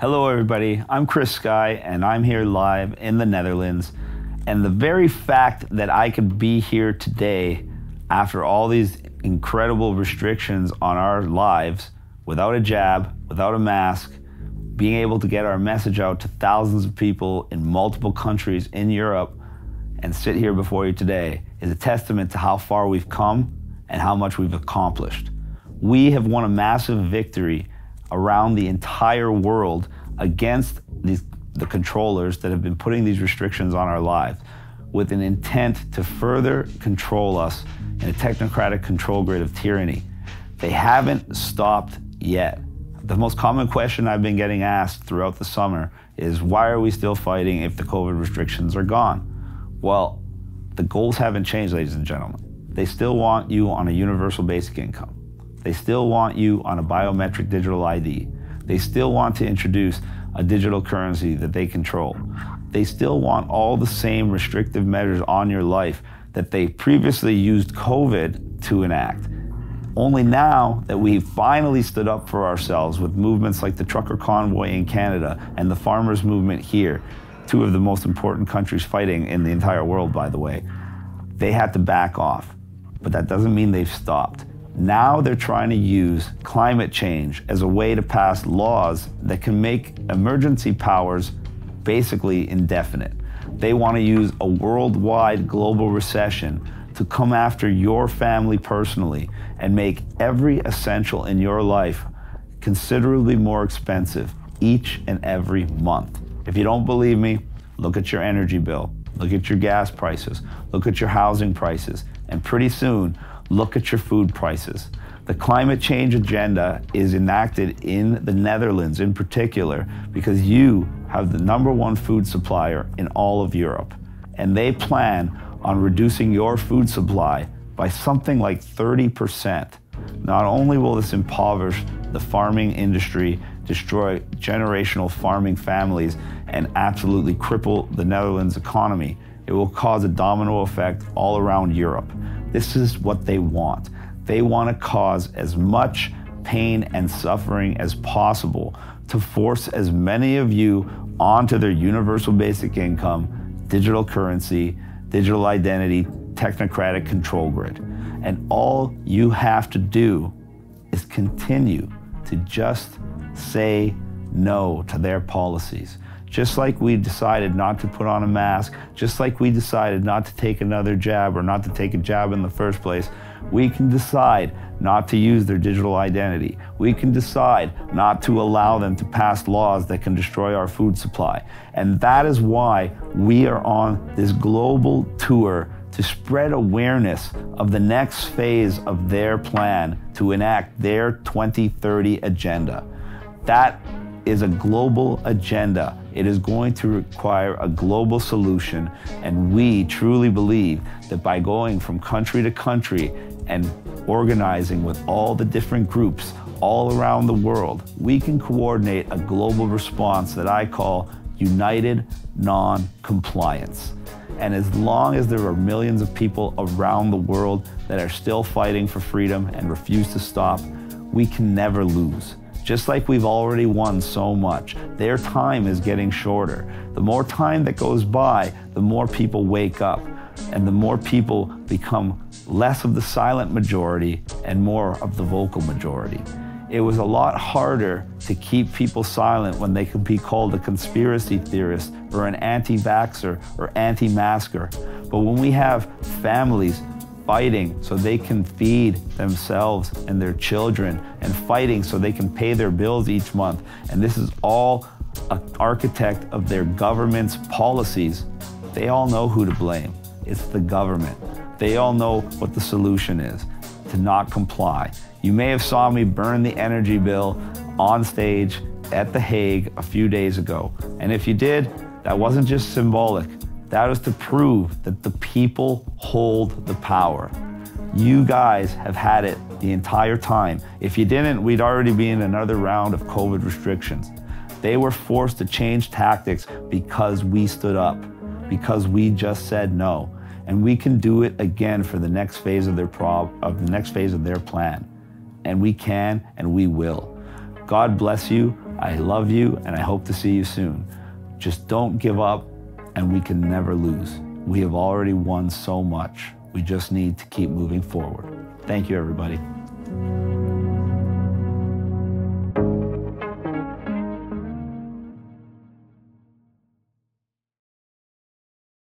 Hello, everybody. I'm Chris Sky, and I'm here live in the Netherlands. And the very fact that I could be here today after all these incredible restrictions on our lives without a jab, without a mask, being able to get our message out to thousands of people in multiple countries in Europe and sit here before you today is a testament to how far we've come and how much we've accomplished. We have won a massive victory around the entire world against these, the controllers that have been putting these restrictions on our lives with an intent to further control us in a technocratic control grid of tyranny. They haven't stopped yet. The most common question I've been getting asked throughout the summer is why are we still fighting if the COVID restrictions are gone? Well, the goals haven't changed, ladies and gentlemen. They still want you on a universal basic income. They still want you on a biometric digital ID. They still want to introduce a digital currency that they control. They still want all the same restrictive measures on your life that they previously used COVID to enact. Only now that we've finally stood up for ourselves with movements like the trucker convoy in Canada and the farmers movement here, two of the most important countries fighting in the entire world, by the way, they had to back off. But that doesn't mean they've stopped. Now they're trying to use climate change as a way to pass laws that can make emergency powers basically indefinite. They want to use a worldwide global recession to come after your family personally and make every essential in your life considerably more expensive each and every month. If you don't believe me, look at your energy bill, look at your gas prices, look at your housing prices, and pretty soon, look at your food prices. The climate change agenda is enacted in the Netherlands in particular because you have the number one food supplier in all of Europe. And they plan on reducing your food supply by something like 30%. Not only will this impoverish the farming industry, destroy generational farming families, and absolutely cripple the Netherlands economy, it will cause a domino effect all around Europe. This is what they want. They want to cause as much pain and suffering as possible to force as many of you onto their universal basic income, digital currency, digital identity, technocratic control grid. And all you have to do is continue to just say no to their policies. Just like we decided not to put on a mask, just like we decided not to take another jab or not to take a jab in the first place, we can decide not to use their digital identity. We can decide not to allow them to pass laws that can destroy our food supply. And that is why we are on this global tour to spread awareness of the next phase of their plan to enact their 2030 agenda. That is a global agenda. It is going to require a global solution, and we truly believe that by going from country to country and organizing with all the different groups all around the world, we can coordinate a global response that I call united non compliance. And as long as there are millions of people around the world that are still fighting for freedom and refuse to stop, we can never lose. Just like we've already won so much, their time is getting shorter. The more time that goes by, the more people wake up, and the more people become less of the silent majority and more of the vocal majority. It was a lot harder to keep people silent when they could be called a conspiracy theorist or an anti vaxxer or anti masker. But when we have families fighting so they can feed themselves and their children, and fighting so they can pay their bills each month, and this is all an architect of their government's policies, they all know who to blame. It's the government. They all know what the solution is to not comply. You may have saw me burn the energy bill on stage at The Hague a few days ago. And if you did, that wasn't just symbolic. That was to prove that the people hold the power. You guys have had it the entire time. If you didn't, we'd already be in another round of COVID restrictions. They were forced to change tactics because we stood up, because we just said no. And we can do it again for the next phase of their prob- of the next phase of their plan and we can and we will. God bless you. I love you and I hope to see you soon. Just don't give up and we can never lose. We have already won so much. We just need to keep moving forward. Thank you, everybody.